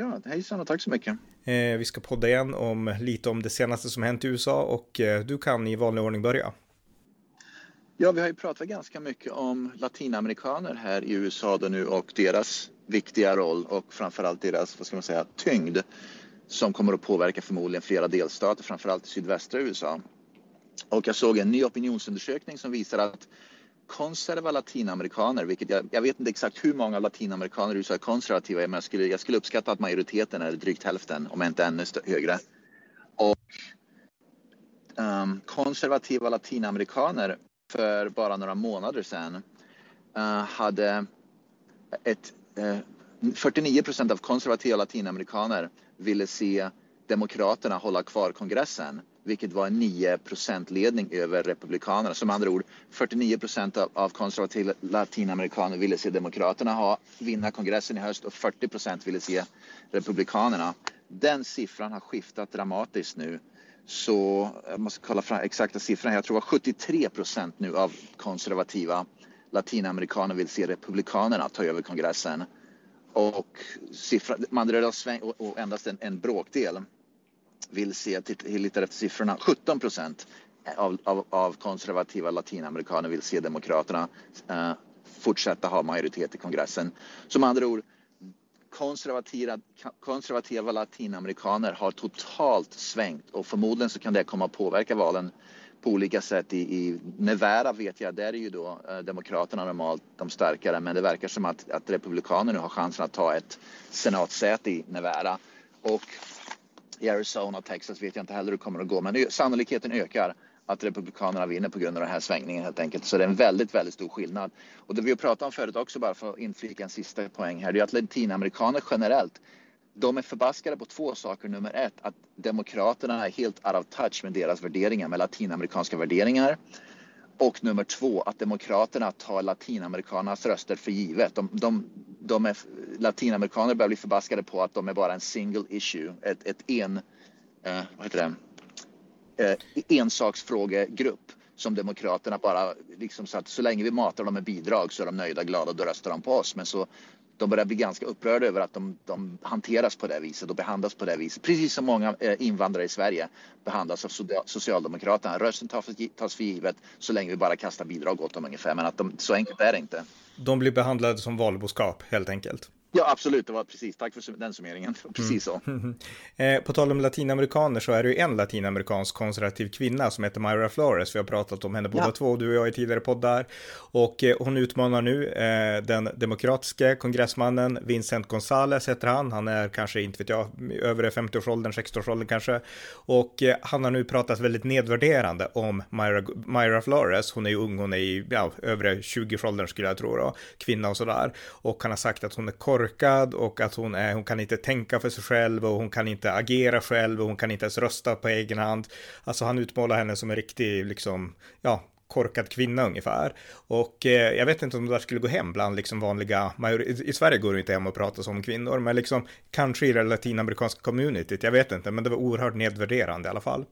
Ja, hejsan och tack så mycket. Eh, vi ska podda igen om lite om det senaste som hänt i USA och eh, du kan i vanlig ordning börja. Ja, vi har ju pratat ganska mycket om latinamerikaner här i USA då nu och deras viktiga roll och framförallt deras, vad ska man säga, tyngd som kommer att påverka förmodligen flera delstater, framförallt i sydvästra USA. Och jag såg en ny opinionsundersökning som visar att konservativa latinamerikaner, vilket jag, jag vet inte exakt hur många latinamerikaner i USA är konservativa, men jag skulle, jag skulle uppskatta att majoriteten är drygt hälften, om inte ännu högre. Och um, konservativa latinamerikaner för bara några månader sedan uh, hade ett eh, uh, 49 procent av konservativa latinamerikaner ville se Demokraterna hålla kvar kongressen vilket var en 9% ledning över Republikanerna. Som andra ord, 49 procent av, av konservativa latinamerikaner ville se Demokraterna ha, vinna kongressen i höst och 40 procent ville se Republikanerna. Den siffran har skiftat dramatiskt nu. Så jag måste kolla fram exakta siffran. Jag tror att 73 procent nu av konservativa latinamerikaner vill se Republikanerna ta över kongressen. Och siffran, man rör och, och endast en, en bråkdel vill se, tittar efter siffrorna, 17 procent av, av, av, konservativa latinamerikaner vill se Demokraterna eh, fortsätta ha majoritet i kongressen. Som andra ord, konservativa, konservativa latinamerikaner har totalt svängt och förmodligen så kan det komma att påverka valen på olika sätt. I, i Nevada vet jag, där är ju då eh, Demokraterna normalt de starkare men det verkar som att, att Republikanerna nu har chansen att ta ett senatssäte i Nevada. Och i Arizona och Texas vet jag inte heller hur det kommer att gå, men sannolikheten ökar att Republikanerna vinner på grund av den här svängningen helt enkelt. Så det är en väldigt, väldigt stor skillnad. Och det vi har pratat om förut också, bara för att inflika en sista poäng här, det är att latinamerikaner generellt, de är förbaskade på två saker. Nummer ett, att demokraterna är helt out of touch med deras värderingar, med latinamerikanska värderingar. Och nummer två, att demokraterna tar latinamerikanernas röster för givet. De, de, de är, latinamerikaner börjar bli förbaskade på att de är bara en single issue, ett, ett en, eh, vad heter det, eh, ensaksfrågegrupp som Demokraterna bara liksom så att så länge vi matar dem med bidrag så är de nöjda, glada och då röstar de på oss. Men så de börjar bli ganska upprörda över att de, de hanteras på det viset och behandlas på det viset. Precis som många eh, invandrare i Sverige behandlas av Socialdemokraterna. Rösten tas för givet så länge vi bara kastar bidrag åt dem ungefär. Men att de, så enkelt är det inte. De blir behandlade som valboskap helt enkelt. Ja, absolut. Det var precis. Tack för den summeringen. Precis så. Mm. Eh, på tal om latinamerikaner så är det ju en latinamerikansk konservativ kvinna som heter Myra Flores. Vi har pratat om henne båda ja. två, du och jag i tidigare poddar. Och eh, hon utmanar nu eh, den demokratiska kongressmannen Vincent Gonzales heter han. Han är kanske, inte vet jag, övre 50-årsåldern, 60-årsåldern kanske. Och han har nu pratat väldigt nedvärderande om Myra, Myra Flores. Hon är ju ung, hon är i ja, övre 20-årsåldern skulle jag tro då, kvinna och sådär. Och han har sagt att hon är korkad och att hon, är, hon kan inte tänka för sig själv och hon kan inte agera själv och hon kan inte ens rösta på egen hand. Alltså han utmålar henne som en riktig, liksom, ja, korkad kvinna ungefär. Och eh, jag vet inte om det där skulle gå hem bland liksom vanliga, i Sverige går det inte hem och prata om kvinnor, men liksom kanske i det latinamerikanska communityt, jag vet inte, men det var oerhört nedvärderande i alla fall.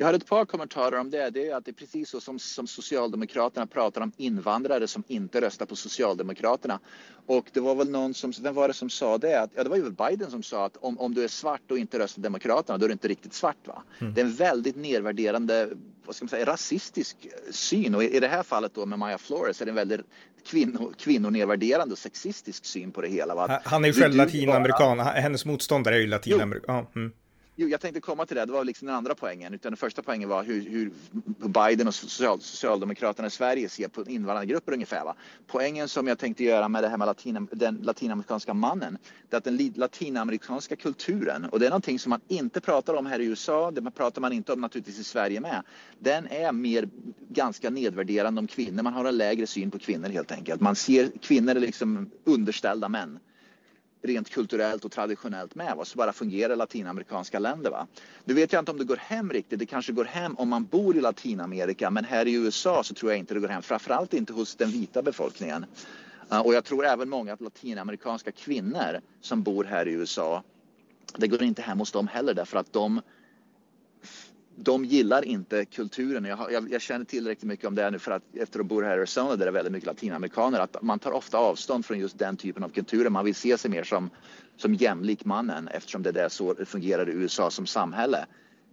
Jag har ett par kommentarer om det. Det är att det är precis så som, som Socialdemokraterna pratar om invandrare som inte röstar på Socialdemokraterna. Och det var väl någon som, vem var det som sa det? Att, ja, det var ju Biden som sa att om, om du är svart och inte röstar Demokraterna, då är du inte riktigt svart. Va? Mm. Det är en väldigt nedvärderande, vad ska man säga, rasistisk syn. Och i, i det här fallet då med Maya Flores är det en väldigt kvinno, kvinnonedvärderande och sexistisk syn på det hela. Va? Han är ju själv latinamerikan, hennes motståndare är ju latinamerikan. Mm. Jo, jag tänkte komma till det. Det var liksom den andra poängen. Utan den första poängen var hur, hur Biden och social, Socialdemokraterna i Sverige ser på invandrargrupper ungefär. Va? Poängen som jag tänkte göra med det här med latin, den latinamerikanska mannen, det är att den latinamerikanska kulturen, och det är någonting som man inte pratar om här i USA, det pratar man inte om naturligtvis i Sverige med. Den är mer ganska nedvärderande om kvinnor. Man har en lägre syn på kvinnor helt enkelt. Man ser kvinnor liksom underställda män rent kulturellt och traditionellt med. Va? Så bara fungerar latinamerikanska länder. Va? Nu vet jag inte om det går hem riktigt. Det kanske går hem om man bor i Latinamerika. Men här i USA så tror jag inte det går hem. Framförallt inte hos den vita befolkningen. Eh, och jag tror även många latinamerikanska kvinnor som bor här i USA. Det går inte hem hos dem heller därför att de de gillar inte kulturen. Jag, jag, jag, känner tillräckligt mycket om det nu för att efter att bo här i Arizona där det är väldigt mycket latinamerikaner att man tar ofta avstånd från just den typen av kulturer. Man vill se sig mer som, som jämlik mannen eftersom det är så fungerar i USA som samhälle.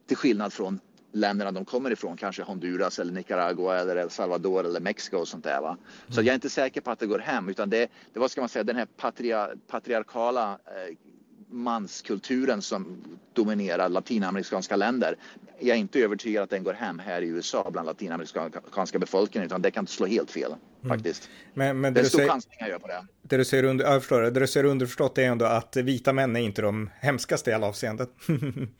Till skillnad från länderna de kommer ifrån, kanske Honduras eller Nicaragua eller El Salvador eller Mexiko och sånt där. Va? Så mm. jag är inte säker på att det går hem utan det, det vad ska man säga, den här patria, patriarkala eh, manskulturen som dominerar latinamerikanska länder. Jag är inte övertygad att den går hem här i USA bland latinamerikanska befolkningen utan det kan slå helt fel mm. faktiskt. Men, men det, det är stor chansning jag gör på det. Det du ser, under, jag förstår, det du ser underförstått är ändå att vita män är inte de hemskaste i alla avseenden.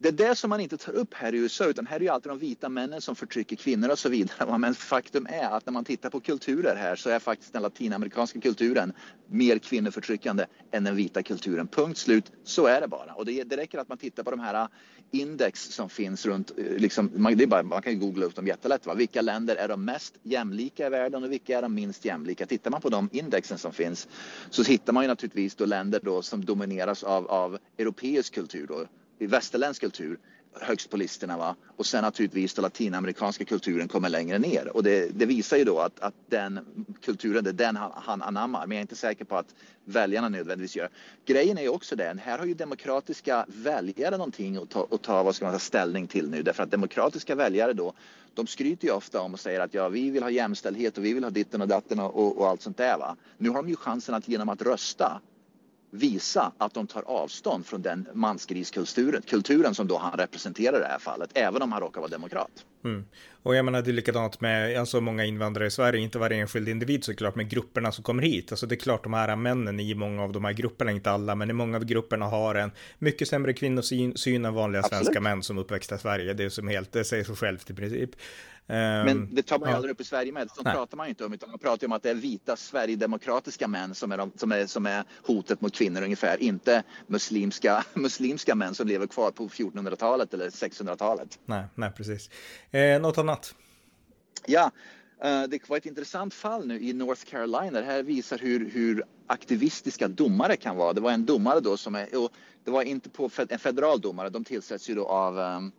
Det är det som man inte tar upp här i USA utan här är ju alltid de vita männen som förtrycker kvinnor och så vidare. Men faktum är att när man tittar på kulturer här så är faktiskt den latinamerikanska kulturen mer kvinnoförtryckande än den vita kulturen. Punkt slut, så är det bara. Och det, det räcker att man tittar på de här äh, index som finns runt, äh, liksom, man, det är bara, man kan ju googla upp dem jättelätt. Va? Vilka länder är de mest jämlika i världen och vilka är de minst jämlika? Tittar man på de indexen som finns så hittar man ju naturligtvis då länder då som domineras av, av europeisk kultur. Då i västerländsk kultur högst på listorna. Va? Och sen naturligtvis den latinamerikanska kulturen kommer längre ner. Och det, det visar ju då att, att den kulturen, det är den han, han anammar. Men jag är inte säker på att väljarna nödvändigtvis gör. Grejen är ju också den, här har ju demokratiska väljare någonting att ta, att ta vad ska man säga, ställning till nu. Därför att demokratiska väljare då, de skryter ju ofta om och säger att ja, vi vill ha jämställdhet och vi vill ha ditten och datten och, och allt sånt där. Va? Nu har de ju chansen att genom att rösta visa att de tar avstånd från den mansgriskulturen kulturen som då han representerar i det här fallet, även om han råkar vara demokrat. Mm. Och jag menar, det är likadant med alltså, många invandrare i Sverige, inte varje enskild individ såklart, men grupperna som kommer hit. Alltså det är klart de här männen i många av de här grupperna, inte alla, men i många av grupperna har en mycket sämre kvinnosyn än vanliga Absolut. svenska män som uppväxta i Sverige. Det är som helt, det säger sig självt i princip. Men ehm, det tar man ju aldrig upp i Sverige med. Sånt pratar man ju inte om. Utan man pratar om att det är vita sverigedemokratiska män som är, de, som är, som är hotet mot kvinnor ungefär. Inte muslimska, muslimska män som lever kvar på 1400-talet eller 600-talet. Nej, nej precis. Eh, något annat? Ja, uh, det var ett intressant fall nu i North Carolina. Det här visar hur, hur aktivistiska domare kan vara. Det var en domare då som är, och det var inte på en federal domare, de tillsätts ju då av um,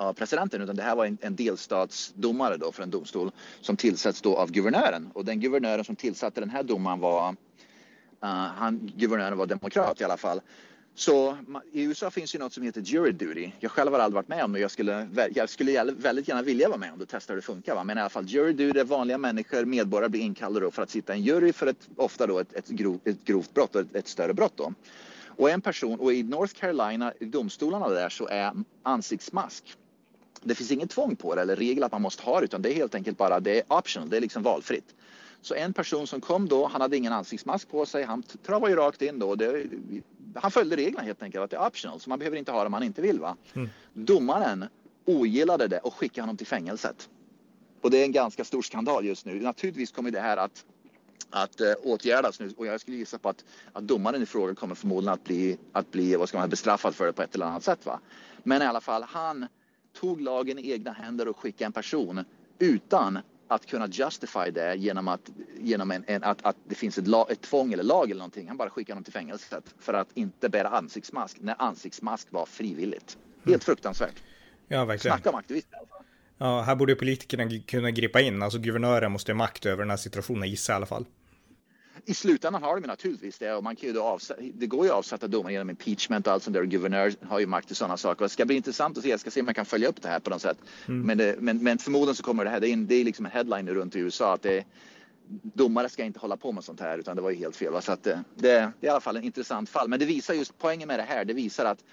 av presidenten utan det här var en, en delstatsdomare då för en domstol som tillsätts då av guvernören och den guvernören som tillsatte den här domaren var uh, han, guvernören var demokrat i alla fall. Så i USA finns ju något som heter jury duty. Jag själv har aldrig varit med om det. Jag skulle, jag skulle väldigt gärna vilja vara med om det och testa hur det funkar. Va? Men i alla fall jury duty är vanliga människor, medborgare blir inkallade för att sitta i en jury för ett, ofta då ett, ett, grov, ett grovt brott och ett, ett större brott. Då. Och en person, och i North Carolina, i domstolarna där så är ansiktsmask det finns inget tvång på det eller regel att man måste ha det utan det är helt enkelt bara det är optional, det är liksom valfritt. Så en person som kom då, han hade ingen ansiktsmask på sig, han travade ju rakt in då. Det, han följde reglerna helt enkelt att det är optional så man behöver inte ha det om man inte vill. Va? Mm. Domaren ogillade det och skickade honom till fängelset. Och det är en ganska stor skandal just nu. Naturligtvis kommer det här att att uh, åtgärdas nu och jag skulle gissa på att, att domaren i fråga kommer förmodligen att bli, att bli vad ska man, bestraffad för det på ett eller annat sätt. Va? Men i alla fall, han tog lagen i egna händer och skickade en person utan att kunna justify det genom att, genom en, en att, att det finns ett, lag, ett tvång eller lag eller någonting. Han bara skickade honom till fängelset för att inte bära ansiktsmask när ansiktsmask var frivilligt. Helt mm. fruktansvärt. Ja, verkligen. Snacka om aktivister. Ja, här borde politikerna kunna gripa in. Alltså guvernören måste ha makt över den här situationen, gissa i alla fall i slutändan har de naturligtvis det och man kan ju då avsätta, det går ju att avsätta domar genom impeachment och allt sånt där guvernör har ju makt i sådana saker. Det ska bli intressant att se, jag ska se om jag kan följa upp det här på något sätt. Mm. Men, det, men, men förmodligen så kommer det här, det är, det är liksom en headline runt i USA att det, domare ska inte hålla på med sånt här utan det var ju helt fel. Så att det, det, är i alla fall en intressant fall. Men det visar just poängen med det här, det visar att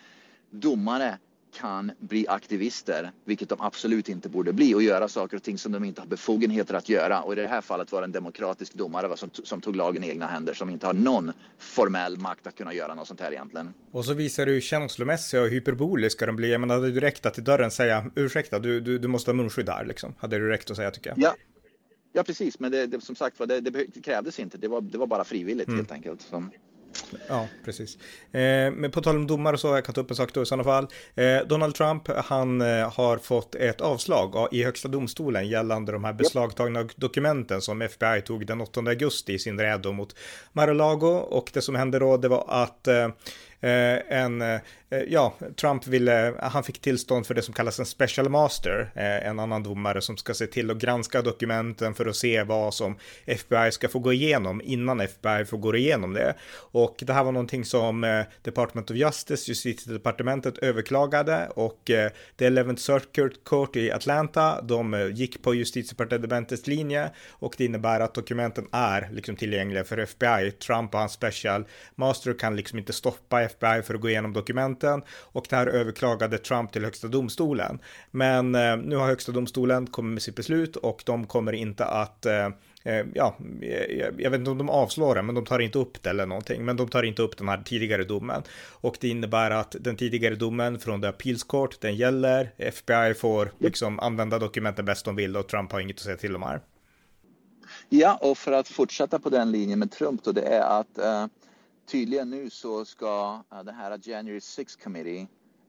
domare kan bli aktivister, vilket de absolut inte borde bli och göra saker och ting som de inte har befogenheter att göra. Och i det här fallet var det en demokratisk domare som, som tog lagen i egna händer som inte har någon formell makt att kunna göra något sånt här egentligen. Och så visar du hur känslomässiga och hyperboliska de blir. Men hade du räckt att i dörren säga ursäkta, du, du, du måste ha munskydd där liksom. Hade du räckt att säga tycker jag. Ja, ja precis. Men det, det som sagt var, det, det, krävdes inte. Det var, det var bara frivilligt mm. helt enkelt. Som, Ja, precis. Eh, men på tal om domar och så, jag kan ta upp en sak då i sådana fall. Eh, Donald Trump, han eh, har fått ett avslag i högsta domstolen gällande de här beslagtagna dokumenten som FBI tog den 8 augusti i sin räd mot Mar-a-Lago. Och det som hände då, det var att eh, Eh, en Eh, ja, Trump ville, han fick tillstånd för det som kallas en special master, eh, en annan domare som ska se till att granska dokumenten för att se vad som FBI ska få gå igenom innan FBI får gå igenom det. Och det här var någonting som eh, Department of Justice, justitiedepartementet överklagade och eh, det 11th Circuit Court i Atlanta, de eh, gick på justitiedepartementets linje och det innebär att dokumenten är liksom tillgängliga för FBI. Trump och hans special master kan liksom inte stoppa FBI för att gå igenom dokumenten och det här överklagade Trump till högsta domstolen. Men eh, nu har högsta domstolen kommit med sitt beslut och de kommer inte att eh, eh ja, eh, jag, vet inte om de avslår det, men de tar inte upp det eller någonting. Men de tar inte upp den här tidigare domen. Och det innebär att den tidigare domen från The Appeals Court, den gäller. FBI får liksom använda dokumenten bäst de vill och Trump har inget att säga till om här. Ja, och för att fortsätta på den linjen med Trump då, det är att eh, tydligen nu så ska uh, det här January 6 committee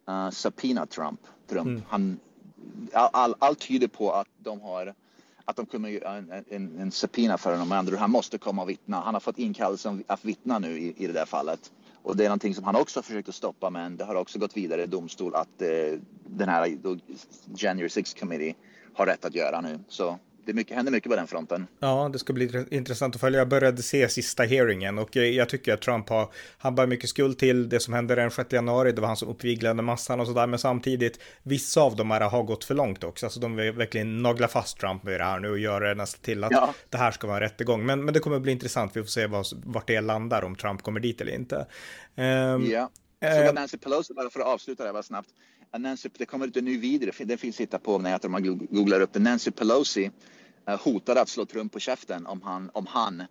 uh, subpoena Trump. Trump. Mm. Han, all, all, allt tyder på att de har att de kommer göra en, en, en subpoena för honom. Andrew, han måste komma och vittna. Han har fått inkallelse att vittna nu i, i det där fallet. Och det är någonting som han också har försökt att stoppa men det har också gått vidare i domstol att eh, den här January 6 committee har rätt att göra nu. Så det mycket, händer mycket på den fronten. Ja, det ska bli intressant att följa. Jag började se sista hearingen och jag tycker att Trump har, han bär mycket skuld till det som hände den 6 januari. Det var han som uppviglade massan och sådär, men samtidigt vissa av dem här har gått för långt också. Alltså de vill verkligen nagla fast Trump med det här nu och göra det nästan till att ja. det här ska vara en rättegång. Men, men det kommer bli intressant. Vi får se vad, vart det landar om Trump kommer dit eller inte. Um, ja. Så uh, Nancy Pelosi, bara för att avsluta det här snabbt. Nancy, det kommer ut en ny video, den finns att hitta på nätet om man googlar upp det. Nancy Pelosi Eh, hotade att slå Trump på käften om han, om han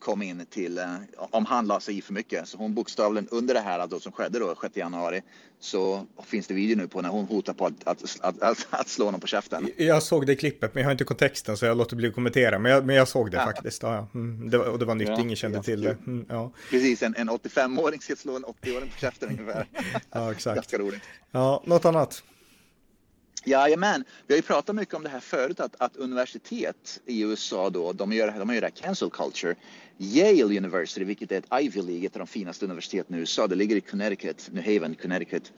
kom in till, eh, om han la sig i för mycket. Så hon bokstavligen under det här då, som skedde då 6 januari så finns det video nu på när hon hotar på att, att, att, att, slå honom på käften. Jag såg det klippet men jag har inte kontexten så jag låter bli att kommentera. Men jag, men jag såg det ja. faktiskt. Ja, mm, det, och det var nytt, ja, ingen kände ja, till det. Mm, ja. Precis, en, en 85-åring ska slå en 80-åring på käften ungefär. ja, exakt. Ganska roligt. Ja, något annat? Jajamän, vi har ju pratat mycket om det här förut att, att universitet i USA då, de gör, de gör det här cancel culture. Yale University, vilket är ett Ivy League, ett av de finaste universiteten i USA, det ligger i Connecticut, New Haven, Connecticut.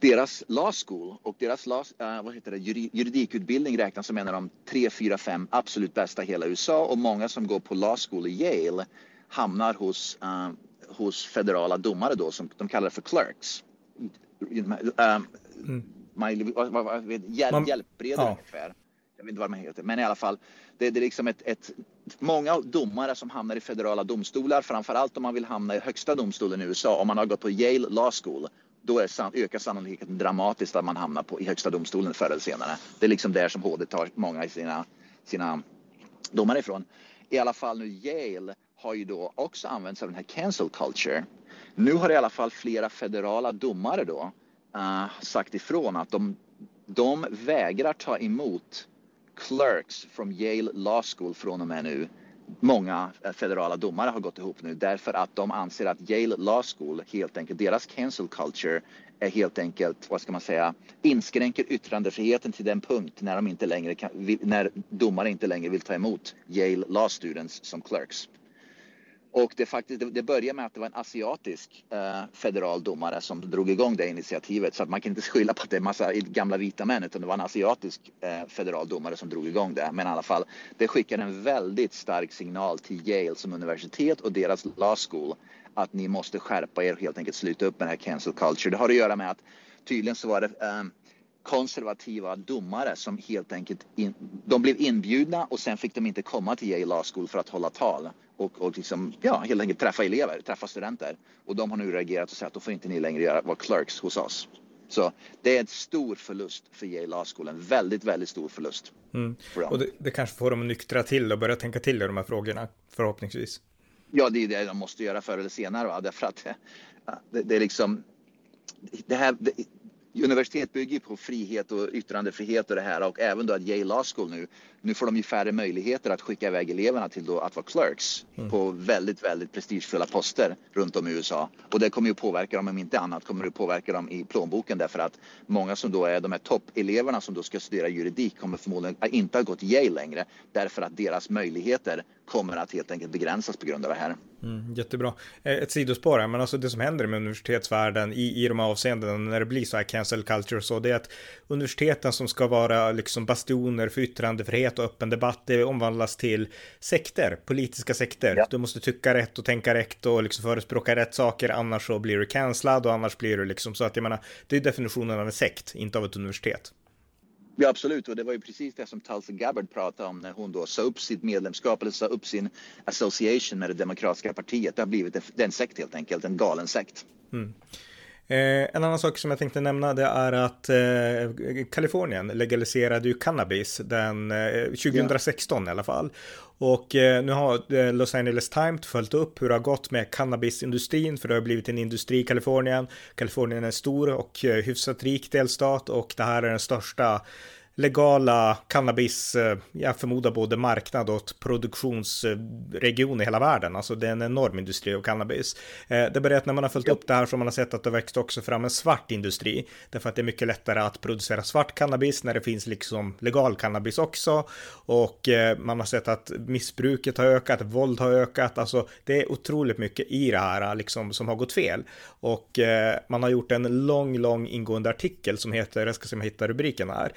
Deras law school och deras law, uh, vad heter det, juridikutbildning räknas som en av de tre, fyra, fem absolut bästa i hela USA och många som går på law school i Yale hamnar hos, uh, hos federala domare då som de kallar för clerks. Uh, mm man, vad, vad, hjälp, man, hjälpbrev ja. ungefär. Jag vet inte vad man heter, men i alla fall. Det, det är liksom ett, ett, många domare som hamnar i federala domstolar, framförallt om man vill hamna i högsta domstolen i USA. Om man har gått på Yale Law School, då är, ökar sannolikheten dramatiskt att man hamnar på, i högsta domstolen förr eller senare. Det är liksom där som HD tar många i sina, sina domare ifrån. I alla fall nu Yale har ju då också använt sig av den här cancel culture. Nu har i alla fall flera federala domare då uh, sagt ifrån att de, de vägrar ta emot clerks från Yale Law School från och med nu. Många eh, federala domare har gått ihop nu därför att de anser att Yale Law School helt enkelt, deras cancel culture är helt enkelt, vad ska man säga, inskränker yttrandefriheten till den punkt när de inte längre kan, när domare inte längre vill ta emot Yale Law Students som clerks. Och det, faktiskt, det, det började med att det var en asiatisk eh, federal domare som drog igång det initiativet. Så att man kan inte skylla på att det är massa gamla vita män utan det var en asiatisk eh, federal domare som drog igång det. Men i alla fall, det skickade en väldigt stark signal till Yale som universitet och deras law school att ni måste skärpa er och helt enkelt sluta upp med den här cancel culture. Det har att göra med att tydligen så var det eh, konservativa domare som helt enkelt in, de blev inbjudna och sen fick de inte komma till Yale Law School för att hålla tal och, och liksom, ja, helt enkelt träffa elever, träffa studenter. Och de har nu reagerat och sagt att då får inte ni längre göra, vara clerks hos oss. Så det är en stor förlust för Yale Law School, en väldigt, väldigt stor förlust. Mm. Och det, det, kanske får dem att nyktra till och börja tänka till i de här frågorna, förhoppningsvis. Ja, det är det de måste göra förr eller senare, va? därför att det, det är liksom, det här, universitet bygger på frihet och yttrandefrihet och det här och även då att Yale Law School nu, nu får de ju färre möjligheter att skicka iväg eleverna till då att vara clerks mm. på väldigt, väldigt prestigefulla poster runt om i USA. Och det kommer ju påverka dem, om inte annat kommer det påverka dem i plånboken därför att många som då är de här toppeleverna som då ska studera juridik kommer förmodligen inte ha gått Yale längre därför att deras möjligheter kommer att helt enkelt begränsas på grund av det här. Mm, jättebra. Eh, ett sidospår här, men alltså det som händer med universitetsvärlden i, i de här avseendena när det blir så här cancel culture och så, det är att universiteten som ska vara liksom bastioner för yttrandefrihet och öppen debatt, det omvandlas till sekter, politiska sekter. Ja. Du måste tycka rätt och tänka rätt och liksom förespråka rätt saker, annars så blir du cancellad och annars blir du liksom så att jag menar, det är definitionen av en sekt, inte av ett universitet. Ja, absolut. Och det var ju precis det som Tulsi Gabbard pratade om när hon då sa upp sitt medlemskap eller sa upp sin association med det demokratiska partiet. Det har blivit en sekt helt enkelt, en galen sekt. Mm. Eh, en annan sak som jag tänkte nämna det är att eh, Kalifornien legaliserade ju cannabis den eh, 2016 ja. i alla fall. Och eh, nu har eh, Los Angeles Times följt upp hur det har gått med cannabisindustrin för det har blivit en industri i Kalifornien. Kalifornien är en stor och eh, hyfsat rik delstat och det här är den största legala cannabis, eh, jag förmodar både marknad och produktionsregion i hela världen. Alltså det är en enorm industri av cannabis. Eh, det berättar när man har följt upp det här så man har sett att det växt också fram en svart industri. Därför att det är mycket lättare att producera svart cannabis när det finns liksom legal cannabis också. Och eh, man har sett att missbruket har ökat, våld har ökat. Alltså det är otroligt mycket i det här liksom som har gått fel. Och man har gjort en lång, lång ingående artikel som heter, jag ska se om jag hittar rubriken här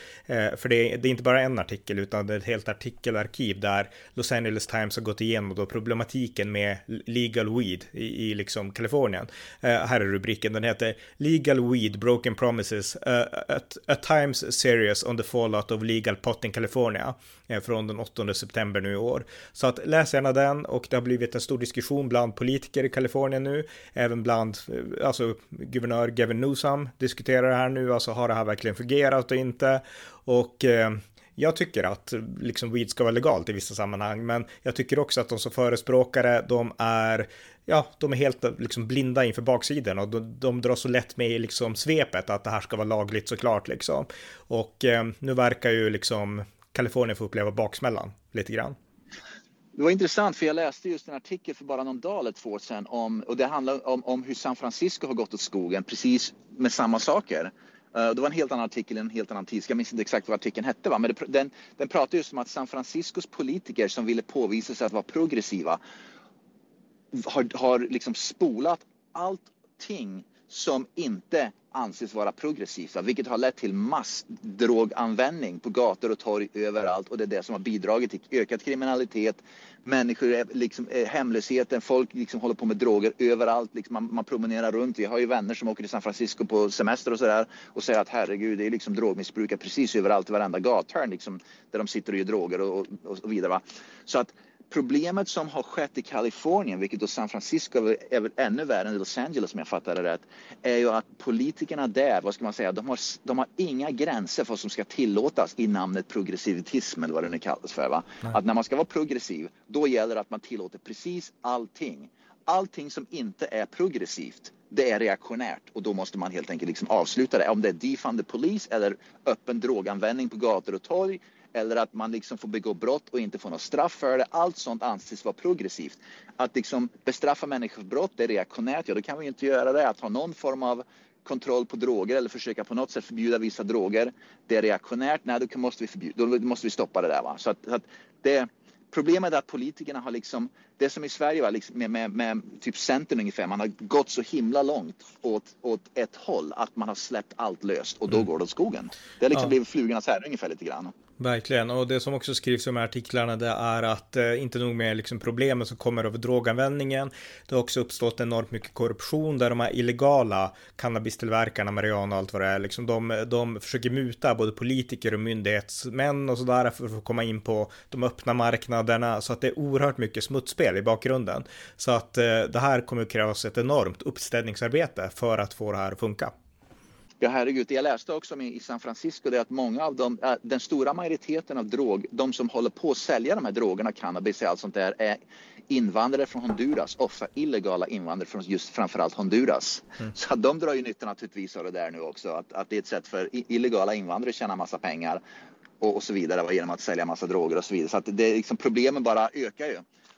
Eh, för det är, det är, inte bara en artikel utan det är ett helt artikelarkiv där Los Angeles Times har gått igenom då problematiken med legal weed i, i liksom Kalifornien. Uh, här är rubriken, den heter Legal weed, broken promises, uh, a, a Times series on the fallout of legal pot in California uh, från den 8 september nu i år. Så att läs gärna den och det har blivit en stor diskussion bland politiker i Kalifornien nu, även bland, alltså guvernör Gavin Newsom diskuterar det här nu, alltså har det här verkligen fungerat och inte? Och eh, jag tycker att liksom weed ska vara legalt i vissa sammanhang, men jag tycker också att de som förespråkare, de är ja, de är helt liksom blinda inför baksidan och de, de drar så lätt med i liksom svepet att det här ska vara lagligt såklart liksom. Och eh, nu verkar ju liksom Kalifornien få uppleva baksmällan lite grann. Det var intressant för jag läste just en artikel för bara någon dag eller två sedan om, och det handlar om, om hur San Francisco har gått åt skogen precis med samma saker. Eh, det var en helt annan artikel i en helt annan tidskrift. Jag minns inte exakt vad artikeln hette. Va? Men det, den, den pratar just om att San Franciscos politiker som ville påvisa sig att vara progressiva har, har liksom spolat allting som inte anses vara progressiva, vilket har lett till massdroganvändning på gator och torg överallt och det är det som har bidragit till ökad kriminalitet, människor, är liksom, är hemlösheten, folk liksom håller på med droger överallt, liksom man, man promenerar runt. Vi har ju vänner som åker till San Francisco på semester och sådär och säger att herregud, det är liksom drogmissbrukare precis överallt i varenda gathörn liksom, där de sitter och gör droger och, och, och vidare. Va? Så att Problemet som har skett i Kalifornien, vilket då San Francisco är väl ännu värre än Los Angeles om jag fattar det rätt, är ju att politikerna där, vad ska man säga, de har, de har inga gränser för vad som ska tillåtas i namnet progressivitism eller vad det nu kallas för. Va? Att när man ska vara progressiv, då gäller det att man tillåter precis allting. Allting som inte är progressivt, det är reaktionärt och då måste man helt enkelt liksom avsluta det. Om det är defund the police eller öppen droganvändning på gator och torg eller att man liksom får begå brott och inte får något straff för det. Allt sånt anses vara progressivt. Att liksom bestraffa människor för brott det är reaktionärt, ja då kan vi inte göra det. Att ha någon form av kontroll på droger eller försöka på något sätt förbjuda vissa droger, det är reaktionärt. Nej, då måste vi, förbjuda, då måste vi stoppa det där. Va? Så att, så att det, Problemet är att politikerna har liksom, det som i Sverige var liksom med, med, med, typ Centern ungefär, man har gått så himla långt åt, åt ett håll att man har släppt allt löst och då mm. går det åt skogen. Det har liksom ja. blivit flugornas herre ungefär lite grann. Verkligen, och det som också skrivs i de här artiklarna det är att eh, inte nog med liksom problemen som kommer av droganvändningen. Det har också uppstått enormt mycket korruption där de här illegala cannabistillverkarna, Mariana och allt vad det är, liksom de, de försöker muta både politiker och myndighetsmän och sådär för att få komma in på de öppna marknaderna så att det är oerhört mycket smutspel i bakgrunden. Så att eh, det här kommer att krävas ett enormt uppställningsarbete för att få det här att funka. Ja, herregud. Det jag läste också i San Francisco det är att många av dem, äh, den stora majoriteten av drog, de som håller på att sälja de här drogerna, cannabis och allt sånt där, är invandrare från Honduras, ofta illegala invandrare från just framförallt Honduras. Mm. Så att de drar ju nytta naturligtvis av det där nu också, att, att det är ett sätt för illegala invandrare att tjäna massa pengar och, och så vidare genom att sälja massa droger och så vidare. Så att det är liksom, problemen bara ökar ju.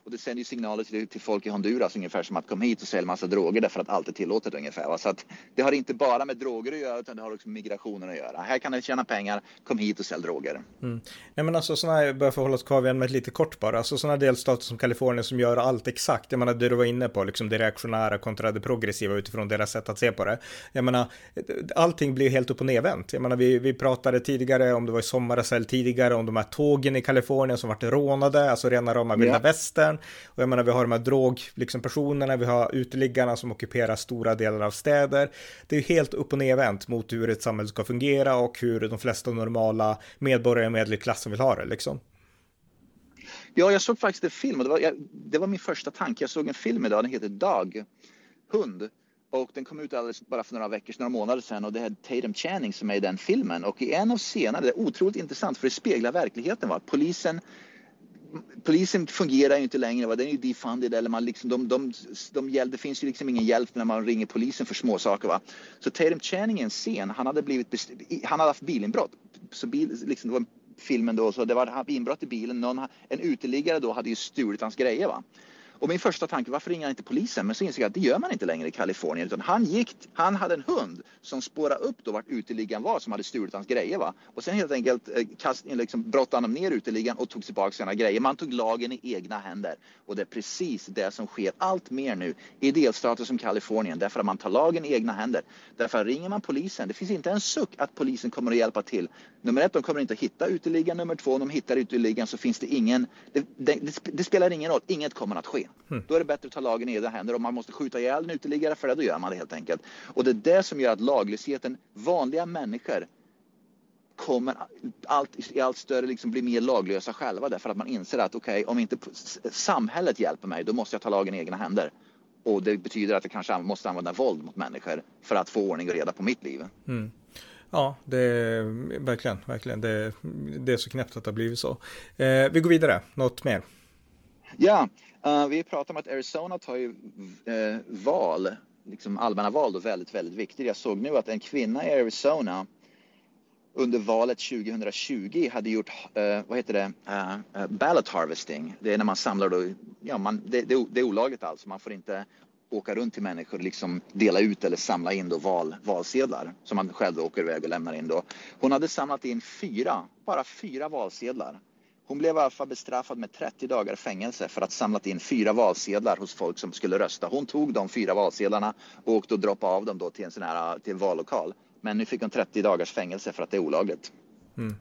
Och det sänder ju signaler till, till folk i Honduras ungefär som att kom hit och sälj massa droger därför att allt är tillåtet ungefär. Va? Så att det har inte bara med droger att göra utan det har också med migrationen att göra. Här kan du tjäna pengar, kom hit och sälj droger. Mm. Nej men alltså sådana här, bara för att hålla oss kvar vid med lite kort bara, alltså sådana delstater som Kalifornien som gör allt exakt, jag menar det du var inne på, liksom det reaktionära kontra det progressiva utifrån deras sätt att se på det. Jag menar, allting blir helt upp och nedvänt. Jag menar, vi, vi pratade tidigare om det var i sommaras tidigare om de här tågen i Kalifornien som vart rånade, alltså rena rama vilda ja. västern. Och jag menar, vi har de här drogpersonerna, liksom personerna, vi har uteliggarna som ockuperar stora delar av städer. Det är helt upp och nervänt mot hur ett samhälle ska fungera och hur de flesta normala medborgare i medelklassen vill ha det liksom. Ja, jag såg faktiskt en film och det var, jag, det var min första tanke. Jag såg en film idag, den heter Dag, hund. Och den kom ut alldeles bara för några veckor, några månader sedan och det är Tatum Channing som är i den filmen. Och i en av scenerna, det är otroligt intressant för det speglar verkligheten. Va? Polisen polisen fungerar ju inte längre. Va? Den är ju defunded eller man liksom, de, de, de, de, det finns ju liksom ingen hjälp när man ringer polisen för småsaker. Va? Så Tatum Channing är en scen, han hade blivit han hade haft bilinbrott. Så bil, liksom, det var filmen då, så det var inbrott i bilen. Någon, en uteliggare då hade ju stulit hans grejer. Va? Och min första tanke, varför ringer han inte polisen? Men så insåg jag att det gör man inte längre i Kalifornien. Utan han gick, han hade en hund som spårade upp då vart uteliggaren var som hade stulit hans grejer. Va? Och sen helt enkelt eh, kast, eh, liksom, brottade han ner uteliggaren och tog tillbaka sina grejer. Man tog lagen i egna händer. Och det är precis det som sker allt mer nu i delstater som Kalifornien. Därför att man tar lagen i egna händer. Därför att ringer man polisen, det finns inte en suck att polisen kommer att hjälpa till. Nummer ett, de kommer inte att hitta uteliggaren. Nummer två, om de hittar uteliggaren så finns det ingen, det, det, det spelar ingen roll, inget kommer att ske. Mm. Då är det bättre att ta lagen i egna händer. Om man måste skjuta ihjäl en uteliggare för det, då gör man det helt enkelt. Och det är det som gör att laglösheten, vanliga människor kommer allt, i allt större liksom bli mer laglösa själva därför att man inser att okej, okay, om inte samhället hjälper mig, då måste jag ta lagen i egna händer. Och det betyder att jag kanske måste använda våld mot människor för att få ordning och reda på mitt liv. Mm. Ja, det är verkligen, verkligen. Det, det är så knäppt att det har blivit så. Eh, vi går vidare, något mer? Ja, uh, vi pratar om att Arizona tar ju uh, val, liksom allmänna val då väldigt, väldigt viktigt. Jag såg nu att en kvinna i Arizona under valet 2020 hade gjort, uh, vad heter det, uh, ballot harvesting. Det är när man samlar då, ja, man, det, det, det är olagligt alltså. Man får inte åka runt till människor och liksom dela ut eller samla in då val, valsedlar som man själv åker iväg och lämnar in då. Hon hade samlat in fyra, bara fyra valsedlar. Hon blev i alla fall bestraffad med 30 dagar fängelse för att samlat in fyra valsedlar hos folk som skulle rösta. Hon tog de fyra valsedlarna och åkte och droppade av dem då till en sån här till en vallokal. Men nu fick hon 30 dagars fängelse för att det är olagligt. Mm.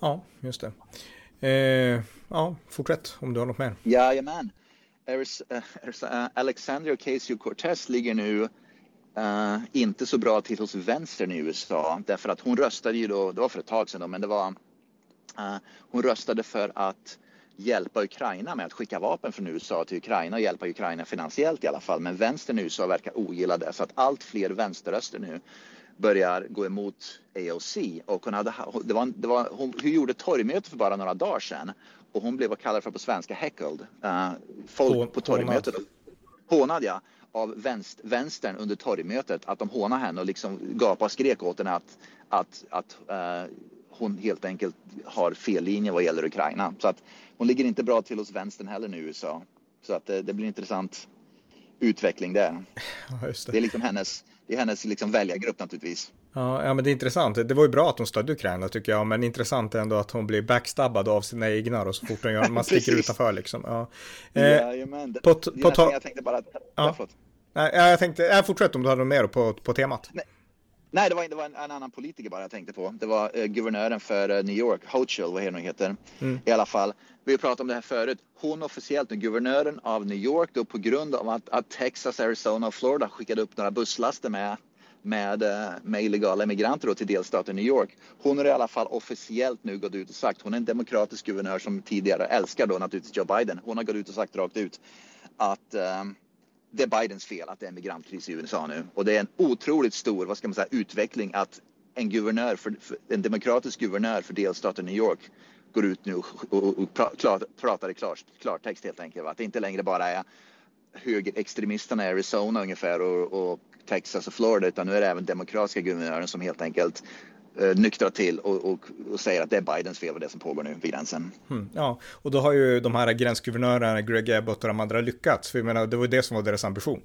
Ja, just det. Eh, ja, fortsätt om du har något mer. Jajamän. Alexandria Ocasio-Cortez ligger nu uh, inte så bra till hos vänstern i USA därför att hon röstade ju då, det var för ett tag sedan då, men det var hon röstade för att hjälpa Ukraina med att skicka vapen från USA till Ukraina och hjälpa Ukraina finansiellt i alla fall. Men vänstern i USA verkar ogilla det så att allt fler vänsterröster nu börjar gå emot AOC och hon, hade, det var, det var, hon, hon gjorde torgmöte för bara några dagar sedan och hon blev vad kallad för på svenska heckled. Uh, folk Hån, på torgmötet hånad ja, av vänst, vänstern under torgmötet att de hånade henne och liksom gapade och skrek åt henne att, att, att uh, hon helt enkelt har fel linje vad gäller Ukraina. Så att hon ligger inte bra till hos vänstern heller nu i USA. Så att det, det blir intressant utveckling där. Ja, det. det. är liksom hennes, det är hennes liksom väljargrupp naturligtvis. Ja, ja, men det är intressant. Det var ju bra att hon stödde Ukraina tycker jag, men intressant ändå att hon blir backstabbad av sina egna och så fort hon gör, man sticker utanför liksom. Ja. Eh, Jajamän. På, på. Jag tänkte bara... Ja. Nej, jag tänkte, jag fortsätt om du har något mer på, på temat. Nej. Nej, det var, det var en, en, annan politiker bara jag tänkte på. Det var eh, guvernören för eh, New York, Hochul, vad hon heter. Mm. I alla fall. Vi har pratat om det här förut. Hon officiellt guvernören av New York då på grund av att, att Texas, Arizona och Florida skickade upp några busslaster med med, eh, med illegala immigranter till delstaten New York. Hon har i alla fall officiellt nu gått ut och sagt, hon är en demokratisk guvernör som tidigare älskar då naturligtvis Joe Biden. Hon har gått ut och sagt rakt ut att, äh, det är Bidens fel att det är en migrantkris i USA nu och det är en otroligt stor, vad ska man säga, utveckling att en guvernör, för, för en demokratisk guvernör för delstaten New York går ut nu och, och, och pratar i klar, klartext helt enkelt. Va? Att det inte längre bara är högerextremisterna i Arizona ungefär och, och, Texas och Florida utan nu är det även demokratiska guvernören som helt enkelt eh, nyktrar till och, och, och, säger att det är Bidens fel vad det som pågår nu vid gränsen. Mm, ja, och då har ju de här gränsguvernörerna, Greg Abbott och de andra lyckats, för jag menar, det var ju det som var deras ambition.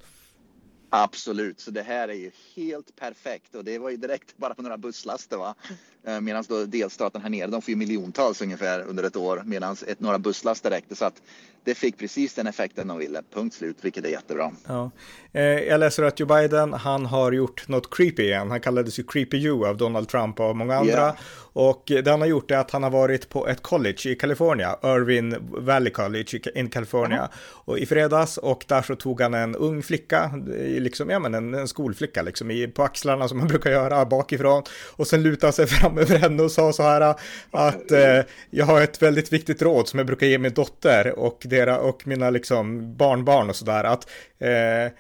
Absolut, så det här är ju helt perfekt och det var ju direkt bara på några busslaster va. Eh, medan då delstaten här nere, de får ju miljontals ungefär under ett år medan några busslaster räckte så att det fick precis den effekten de ville, punkt slut, vilket är jättebra. Ja. Eh, jag läser att Joe Biden, han har gjort något creepy igen. Han kallades ju Creepy You av Donald Trump och många andra. Yeah. Och det han har gjort är att han har varit på ett college i Kalifornien, Irvine Valley College in California, mm. och i fredags och där så tog han en ung flicka, liksom, ja men en, en skolflicka liksom, i, på axlarna som man brukar göra bakifrån och sen lutade sig fram över henne och sa så här att eh, jag har ett väldigt viktigt råd som jag brukar ge min dotter och, dera, och mina liksom barnbarn och sådär att eh,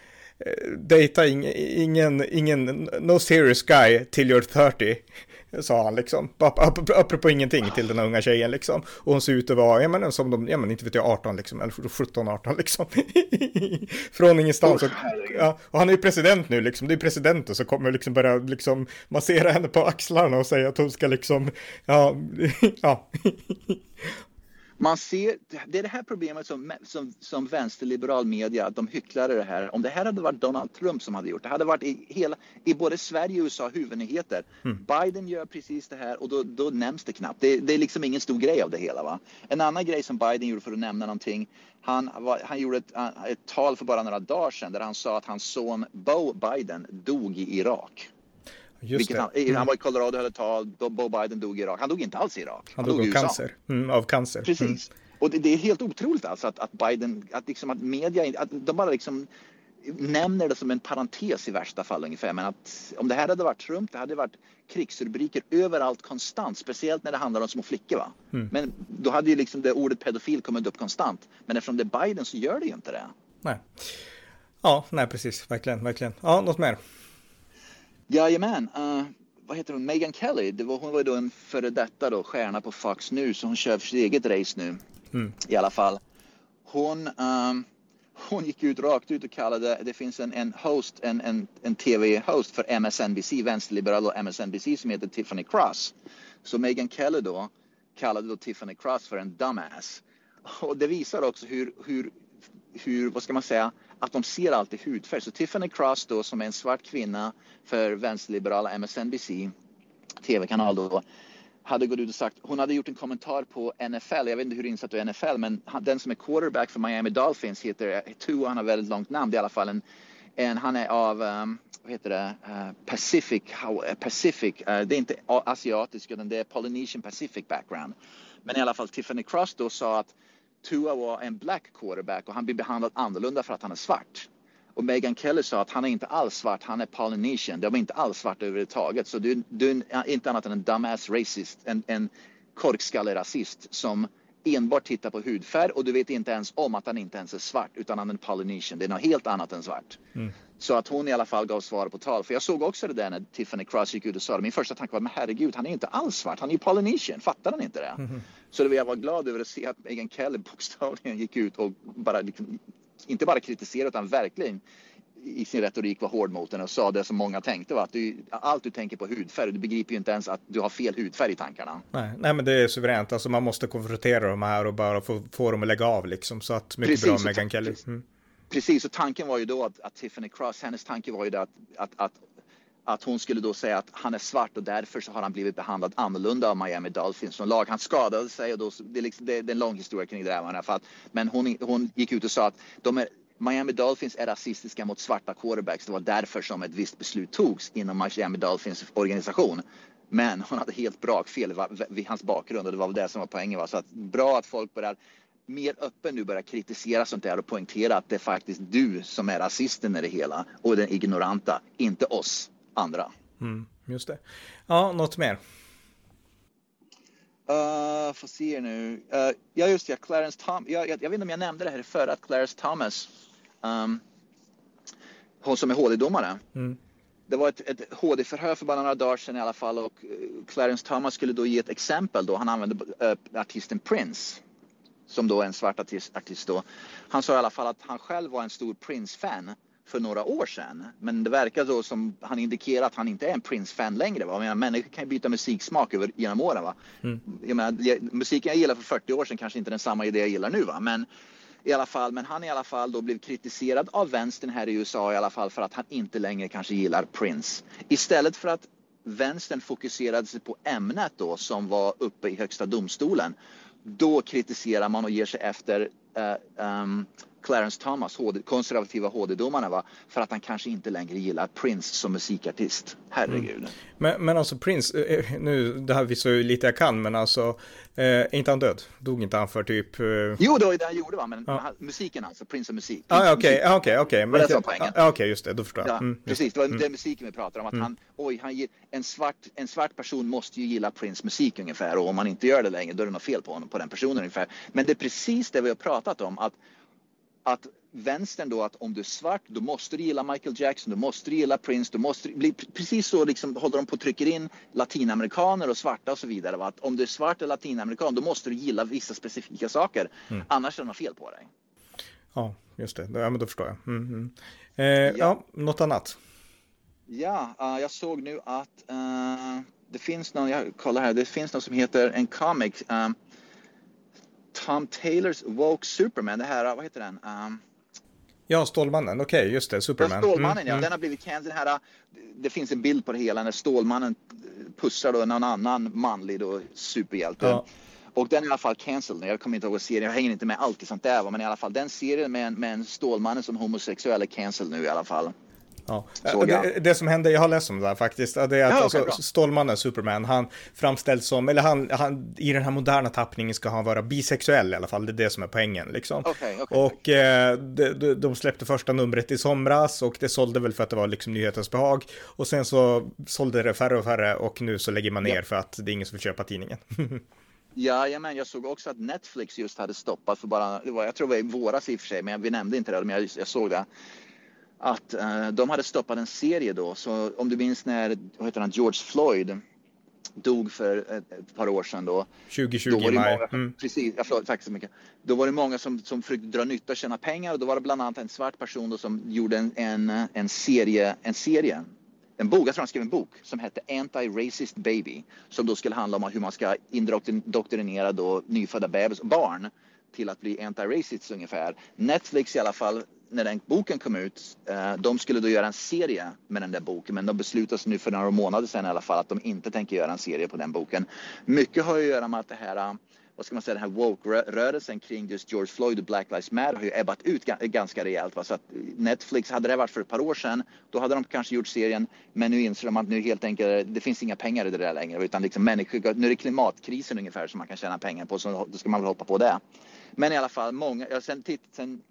dejta ing, ingen, ingen, no serious guy till you're 30 sa han liksom. Apropå ingenting till den unga tjejen liksom. Och hon ser ut att vara, ja men som de, ja men inte vet jag, 18 liksom, eller 17, 18 liksom. Från ingenstans. Och, ja, och han är ju president nu liksom, det är presidenten som kommer liksom börja liksom massera henne på axlarna och säga att hon ska liksom, ja, ja man ser, det är det här problemet som, som, som vänsterliberal media, att de hycklar i det här. Om det här hade varit Donald Trump som hade gjort det, hade varit i, hela, i både Sverige och USA huvudnyheter. Mm. Biden gör precis det här och då, då nämns det knappt. Det, det, är liksom ingen stor grej av det hela. Va? En annan grej som Biden gjorde för att nämna någonting, han, han gjorde ett, ett tal för bara några dagar sedan där han sa att hans son Bo Biden dog i Irak. Just han, mm. han var i Colorado och höll ett tal, Bo Biden dog i Irak. Han dog inte alls i Irak. Han, han dog, av cancer. Mm, av cancer. Precis. Mm. Och det, det, är helt otroligt alltså att, att Biden, att, liksom, att media, att de bara liksom nämner det som en parentes i värsta fall ungefär. Men att om det här hade varit Trump, det hade varit krigsrubriker överallt konstant, speciellt när det handlar om små flickor. Va? Mm. Men då hade ju liksom det ordet pedofil kommit upp konstant. Men eftersom det är Biden så gör det ju inte det. Nej. Ja, nej precis, verkligen, verkligen. Ja, något mer? Jajamän. Uh, vad heter hon? Megan Kelly. Det var, hon var ju då en före detta då, stjärna på Fox News. Så hon kör för sitt eget race nu. Mm. I alla fall. Hon, um, hon gick ut rakt ut och kallade, det finns en, en host, en, en, en tv-host för MSNBC, vänsterliberal och MSNBC som heter Tiffany Cross. Så Megan Kelly då kallade då Tiffany Cross för en dumbass. Och det visar också hur, hur, hur vad ska man säga, att de ser alltid hudfärg. Så Tiffany Cross då som är en svart kvinna för vänsterliberala MSNBC tv-kanal då hade gått ut och sagt, hon hade gjort en kommentar på NFL, jag vet inte hur insatt du är i NFL, men den som är quarterback för Miami Dolphins heter Tua, han har väldigt långt namn, det är i alla fall en, en han är av, um, vad heter det, uh, Pacific, how, uh, Pacific, uh, det är inte asiatisk utan det är Polynesian Pacific background. Men i alla fall Tiffany Cross då sa att Tua var en black quarterback och han blir behandlad annorlunda för att han är svart. Och Megan Kelly sa att han är inte alls svart, han är polynesian. De är inte alls svart överhuvudtaget. Så du, du är inte annat än en dumbass racist, en, en korkskallig rasist som enbart tittar på hudfärg och du vet inte ens om att han inte ens är svart utan han är polynesian. Det är något helt annat än svart. Mm. Så att hon i alla fall gav svar på tal. För jag såg också det där när Tiffany Cross gick ut och sa det. Min första tanke var, men herregud, han är inte alls svart. Han är ju polynesian. Fattar han inte det? Mm. Så det, jag var glad över att se att Megan Kelly bokstavligen gick ut och bara, liksom, inte bara kritiserade utan verkligen i sin retorik var hård mot henne och sa det som många tänkte var att du, allt du tänker på hudfärg, du begriper ju inte ens att du har fel hudfärg i tankarna. Nej, nej men det är suveränt, alltså man måste konfrontera de här och bara få, få dem att lägga av liksom, så att mycket Precis, bra Megan Kelly. Mm. Precis, och tanken var ju då att, att Tiffany Cross, hennes tanke var ju det att, att, att att hon skulle då säga att han är svart och därför så har han blivit behandlad annorlunda av Miami Dolphins som lag. Han skadade sig och då, det, är liksom, det, det är en lång historia kring det där i alla fall. Men hon, hon gick ut och sa att de är, Miami Dolphins är rasistiska mot svarta quarterbacks. Det var därför som ett visst beslut togs inom Miami Dolphins organisation. Men hon hade helt brakfel vid hans bakgrund och det var väl det som var poängen. Va? Så att bra att folk börjar mer öppen nu börjar kritisera sånt där och poängtera att det är faktiskt du som är rasisten i det hela och den ignoranta, inte oss andra. Mm, just det. Ja, något mer? Uh, får se nu. Uh, ja, just ja, Clarence Thomas. Ja, jag, jag, vet inte om jag nämnde det här förr, att Clarence Thomas um, hon som är HD-domare. Mm. Det var ett, ett HD-förhör för bara några dagar sedan i alla fall och Clarence Thomas skulle då ge ett exempel då. Han använde äh, artisten Prince som då är en svart artist, artist då. Han sa i alla fall att han själv var en stor Prince-fan för några år sedan. Men det verkar då som han indikerar att han inte är en Prince-fan längre. Va? Jag menar, människor kan ju byta musiksmak över, genom åren. Va? Mm. Jag menar, musiken jag gillade för 40 år sedan kanske inte är den samma idé jag gillar nu. Va? Men i alla fall, men han i alla fall då blev kritiserad av vänstern här i USA i alla fall för att han inte längre kanske gillar Prince. Istället för att vänstern fokuserade sig på ämnet då som var uppe i högsta domstolen. Då kritiserar man och ger sig efter uh, um, Clarence Thomas, HD, konservativa HD-domarna, va? för att han kanske inte längre gillar Prince som musikartist. Herregud. Mm. Men, men alltså Prince, eh, eh, nu, det här visar ju lite jag kan, men alltså, eh, är inte han död? Dog inte han för typ... Jo, det var det han gjorde, va? men ja. musiken alltså, Prince och musik. Ah, okej, okej, okej. Det var poängen. Ah, okej, okay, just det, då förstår jag. Ja, mm, precis, det var mm. den musiken vi pratar om, att mm. han, oj, han, en, svart, en svart person måste ju gilla Prince musik ungefär, och om man inte gör det längre, då är det något fel på honom, på den personen ungefär. Men det är precis det vi har pratat om, att att vänstern då att om du är svart då måste du gilla Michael Jackson, du måste du gilla Prince, du måste bli precis så liksom håller de på att trycka in latinamerikaner och svarta och så vidare. Va? Att om du är svart eller latinamerikan då måste du gilla vissa specifika saker. Mm. Annars är det något fel på dig. Ja, just det. Ja, men då förstår jag. Mm, mm. Eh, ja. ja, något annat? Ja, uh, jag såg nu att uh, det finns någon, jag kollar här, det finns något som heter en comic. Um, Tom Taylors Woke Superman, det här, vad heter den? Um, ja, Stålmannen, okej, okay, just det, Superman. Ja, Stålmannen, mm, ja, mm. den har blivit cancelled. Här, det finns en bild på det hela när Stålmannen pussar då någon annan manlig då, superhjälte. Ja. Och den är i alla fall cancelled. Jag kommer inte ihåg serien, jag hänger inte med allt sånt där. Men i alla fall den serien med, med en Stålmannen som homosexuell är cancelled nu i alla fall. Ja. Det, det, som hände, jag har läst om det där faktiskt, det är att ja, alltså, Stålmannen, Superman, han framställs som, eller han, han, i den här moderna tappningen ska han vara bisexuell i alla fall, det är det som är poängen liksom. Okay, okay, och eh, de, de, släppte första numret i somras och det sålde väl för att det var liksom nyhetens behag. Och sen så sålde det färre och färre och nu så lägger man ner ja. för att det är ingen som vill köpa tidningen. Ja, men jag såg också att Netflix just hade stoppat för bara, det var, jag tror det var i våras i och för sig, men vi nämnde inte det, men jag, jag såg det att uh, de hade stoppat en serie då. Så om du minns när vad heter han, George Floyd dog för ett, ett par år sedan då. 2020 då var det många, mm. Precis, jag förlåt, tack så mycket. Då var det många som, som försökte dra nytta och tjäna pengar och då var det bland annat en svart person då som gjorde en, en, en serie, en serie en bok, jag tror han skrev en bok som hette Anti-Racist Baby som då skulle handla om hur man ska indoktrinera då nyfödda bebis, barn till att bli anti-racist ungefär. Netflix i alla fall när den boken kom ut, eh, de skulle då göra en serie med den där boken men de beslutade sig nu för några månader sedan i alla fall att de inte tänker göra en serie på den boken. Mycket har att göra med att det här eh, vad ska man säga, den här woke-rörelsen kring just George Floyd och Black Lives Matter har ju ebbat ut ganska rejält. Va? Så att Netflix, hade det varit för ett par år sedan, då hade de kanske gjort serien. Men nu inser de att nu helt enkelt, det finns inga pengar i det där längre. Utan liksom människor, nu är det klimatkrisen ungefär som man kan tjäna pengar på, så då ska man väl hoppa på det. Men i alla fall, många, ja, sen, sen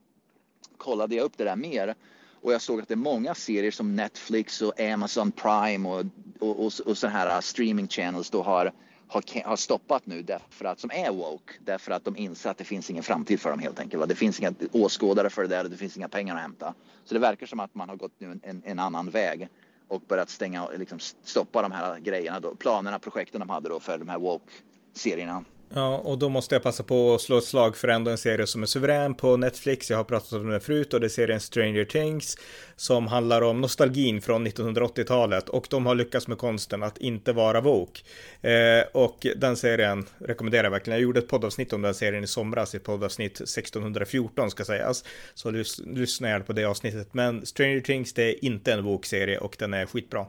kollade jag upp det där mer och jag såg att det är många serier som Netflix och Amazon Prime och, och, och, och sådana här uh, streaming channels då har, har, har stoppat nu därför att, som är woke, därför att de inser att det finns ingen framtid för dem helt enkelt. Det finns inga åskådare för det där och det finns inga pengar att hämta. Så det verkar som att man har gått nu en, en annan väg och börjat stänga, liksom stoppa de här grejerna då, planerna, projekten de hade då för de här woke-serierna. Ja, och då måste jag passa på att slå ett slag för ändå en serie som är suverän på Netflix. Jag har pratat om den förut och det är serien Stranger Things som handlar om nostalgin från 1980-talet och de har lyckats med konsten att inte vara woke. Eh, och den serien rekommenderar jag verkligen. Jag gjorde ett poddavsnitt om den serien i somras, ett poddavsnitt 1614 ska sägas. Så lys lyssna gärna på det avsnittet. Men Stranger Things det är inte en woke-serie och den är skitbra.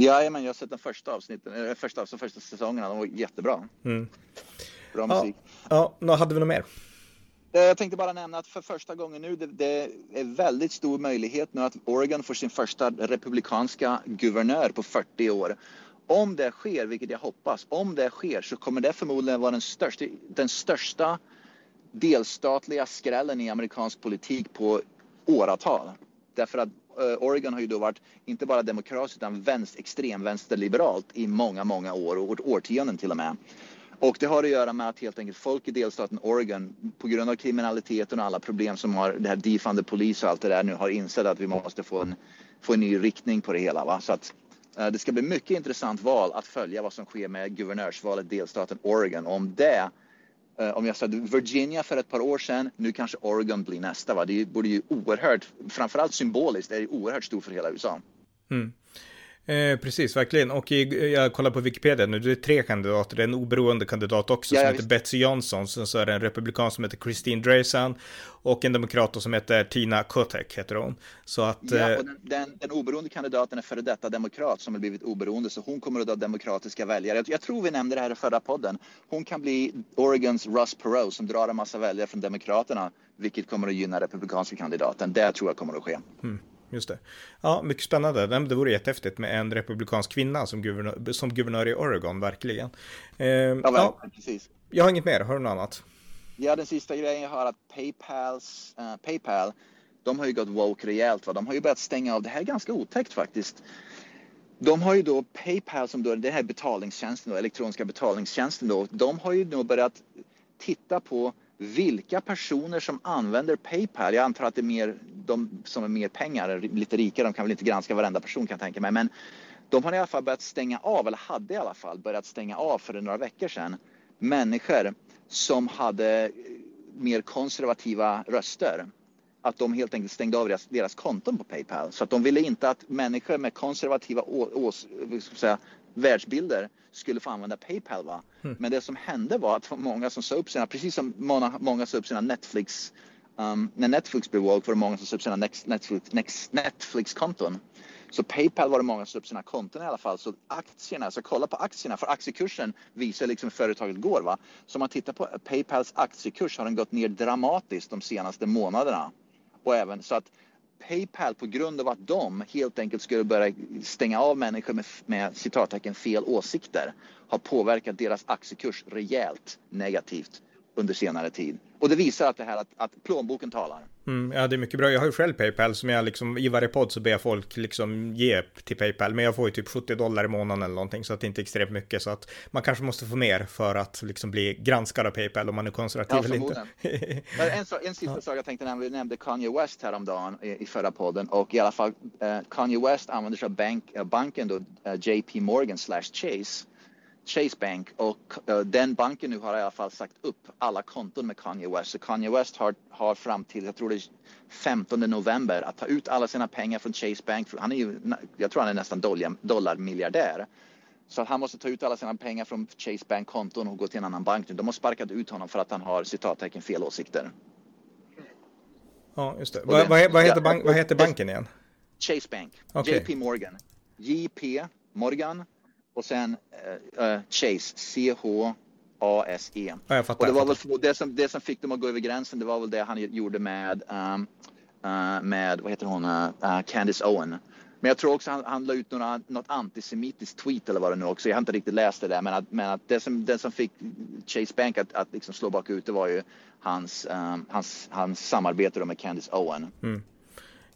Ja, men jag har sett den första avsnitten, första, alltså första säsongerna, de var jättebra. Mm. Bra musik. Ja, ja, hade vi något mer? Eh, jag tänkte bara nämna att för första gången nu, det, det, är väldigt stor möjlighet nu att Oregon får sin första republikanska guvernör på 40 år. Om det sker, vilket jag hoppas, om det sker så kommer det förmodligen vara den största, den största delstatliga skrällen i amerikansk politik på åratal. Därför att Eh, Eh, Oregon har ju då varit inte bara demokratiskt utan vänster, extremvänsterliberalt i många, många år och årtionden till och med. Och det har att göra med att helt enkelt folk i delstaten Oregon på grund av kriminaliteten och alla problem som har det här defunded polis och allt det där nu har insett att vi måste få en, få en ny riktning på det hela. Va? Så att eh, det ska bli mycket intressant val att följa vad som sker med guvernörsvalet i delstaten Oregon. Om det Eh, om jag sa Virginia för ett par år sedan, nu kanske Oregon blir nästa. Va? Det borde ju oerhört, framförallt symboliskt, är det oerhört stort för hela USA. Mm. Eh, precis, verkligen. Och i, jag kollar på Wikipedia nu, det är tre kandidater. Det är en oberoende kandidat också ja, som heter Betsy Johnson. Sen så är det en republikan som heter Christine Dresan och en demokrat som heter Tina Kotek, heter hon. Så att... Ja, eh, och den, den, den oberoende kandidaten är före detta demokrat som har blivit oberoende, så hon kommer att ha demokratiska väljare. Jag, jag tror vi nämnde det här i förra podden. Hon kan bli Oregons Russ Perot som drar en massa väljare från Demokraterna, vilket kommer att gynna republikanska kandidaten. Det tror jag kommer att ske. Mm just det. Ja, mycket spännande. Det vore jättehäftigt med en republikansk kvinna som guvernör, som guvernör i Oregon, verkligen. Eh, ja, ja, precis. Jag har inget mer, har du något annat? Ja, den sista grejen jag har att Paypals, uh, Paypal, de har ju gått woke rejält. Va? De har ju börjat stänga av, det här är ganska otäckt faktiskt. De har ju då Paypal som då, den här betalningstjänsten, då, elektroniska betalningstjänsten då, de har ju då börjat titta på vilka personer som använder Paypal. Jag antar att det är mer de som är mer pengar, lite rikare, de kan väl inte granska varenda person kan jag tänka mig. Men de har i alla fall börjat stänga av, eller hade i alla fall börjat stänga av för några veckor sedan, människor som hade mer konservativa röster. Att de helt enkelt stängde av deras, deras konton på Paypal. Så att de ville inte att människor med konservativa å, å, säga, världsbilder skulle få använda Paypal. Va? Mm. Men det som hände var att många som sa upp sina, precis som många, många sa upp sina Netflix, um, när Netflix blev woke var det många som sa upp sina Netflix, Netflix-konton. Så Paypal var det många som sa upp sina konton i alla fall. Så aktierna, så kolla på aktierna, för aktiekursen visar liksom hur företaget går. Va? Så om man tittar på Paypals aktiekurs har den gått ner dramatiskt de senaste månaderna. Och även så att Paypal på grund av att de helt enkelt skulle börja stänga av människor med, med citattecken fel åsikter har påverkat deras aktiekurs rejält negativt under senare tid. Och det visar att det här att, att plånboken talar. Mm, ja, det är mycket bra. Jag har ju själv Paypal som jag liksom i varje podd så ber jag folk liksom ge till Paypal. Men jag får ju typ 70 dollar i månaden eller någonting så att det inte är extremt mycket. Så att man kanske måste få mer för att liksom bli granskad av Paypal om man är konservativ ja, eller inte. en, en sista ja. sak jag tänkte nämna, vi nämnde Kanye West häromdagen i, i förra podden och i alla fall eh, Kanye West använder sig av bank, eh, banken då, eh, JP Morgan slash Chase Chase Bank och uh, den banken nu har i alla fall sagt upp alla konton med Kanye West. Så Kanye West har, har fram till, jag tror det är 15 november, att ta ut alla sina pengar från Chase Bank. Han är ju, jag tror han är nästan dollar, dollarmiljardär. Så han måste ta ut alla sina pengar från Chase Bank-konton och gå till en annan bank nu. De har sparkat ut honom för att han har citattecken fel åsikter. Ja, just det. Vad, vad, vad, heter, bank, vad heter banken igen? Chase Bank. Okay. JP Morgan. JP Morgan och sen uh, Chase, C-H-A-S-E. Ja, och det var väl det som, det som fick dem att gå över gränsen, det var väl det han gjorde med, um, uh, med vad heter hon, uh, Candice Owen. Men jag tror också han, han la ut några, något antisemitiskt tweet eller vad det nu också. Jag har inte riktigt läst det där, men att, men att det, som, det som fick Chase Bank att, att liksom slå bakut det var ju hans, um, hans, hans samarbete med Candice Owen. Mm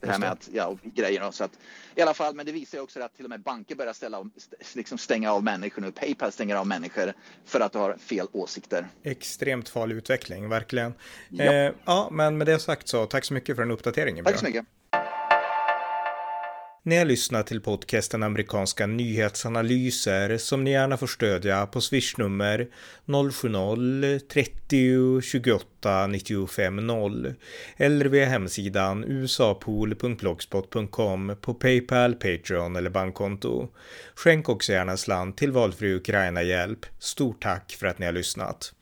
det här med att, ja, grejer. Så att, I alla fall, men det visar ju också att till och med banker börjar ställa, liksom stänga av människor nu. Paypal stänger av människor för att du har fel åsikter. Extremt farlig utveckling, verkligen. Ja, eh, ja men med det sagt så, tack så mycket för den uppdateringen. Tack så mycket. Ni har lyssnat till podcasten Amerikanska nyhetsanalyser som ni gärna får stödja på swishnummer 070-30 28 95 0 eller via hemsidan usapool.blogspot.com på Paypal, Patreon eller bankkonto. Skänk också gärna slant till valfri Ukraina-hjälp. Stort tack för att ni har lyssnat.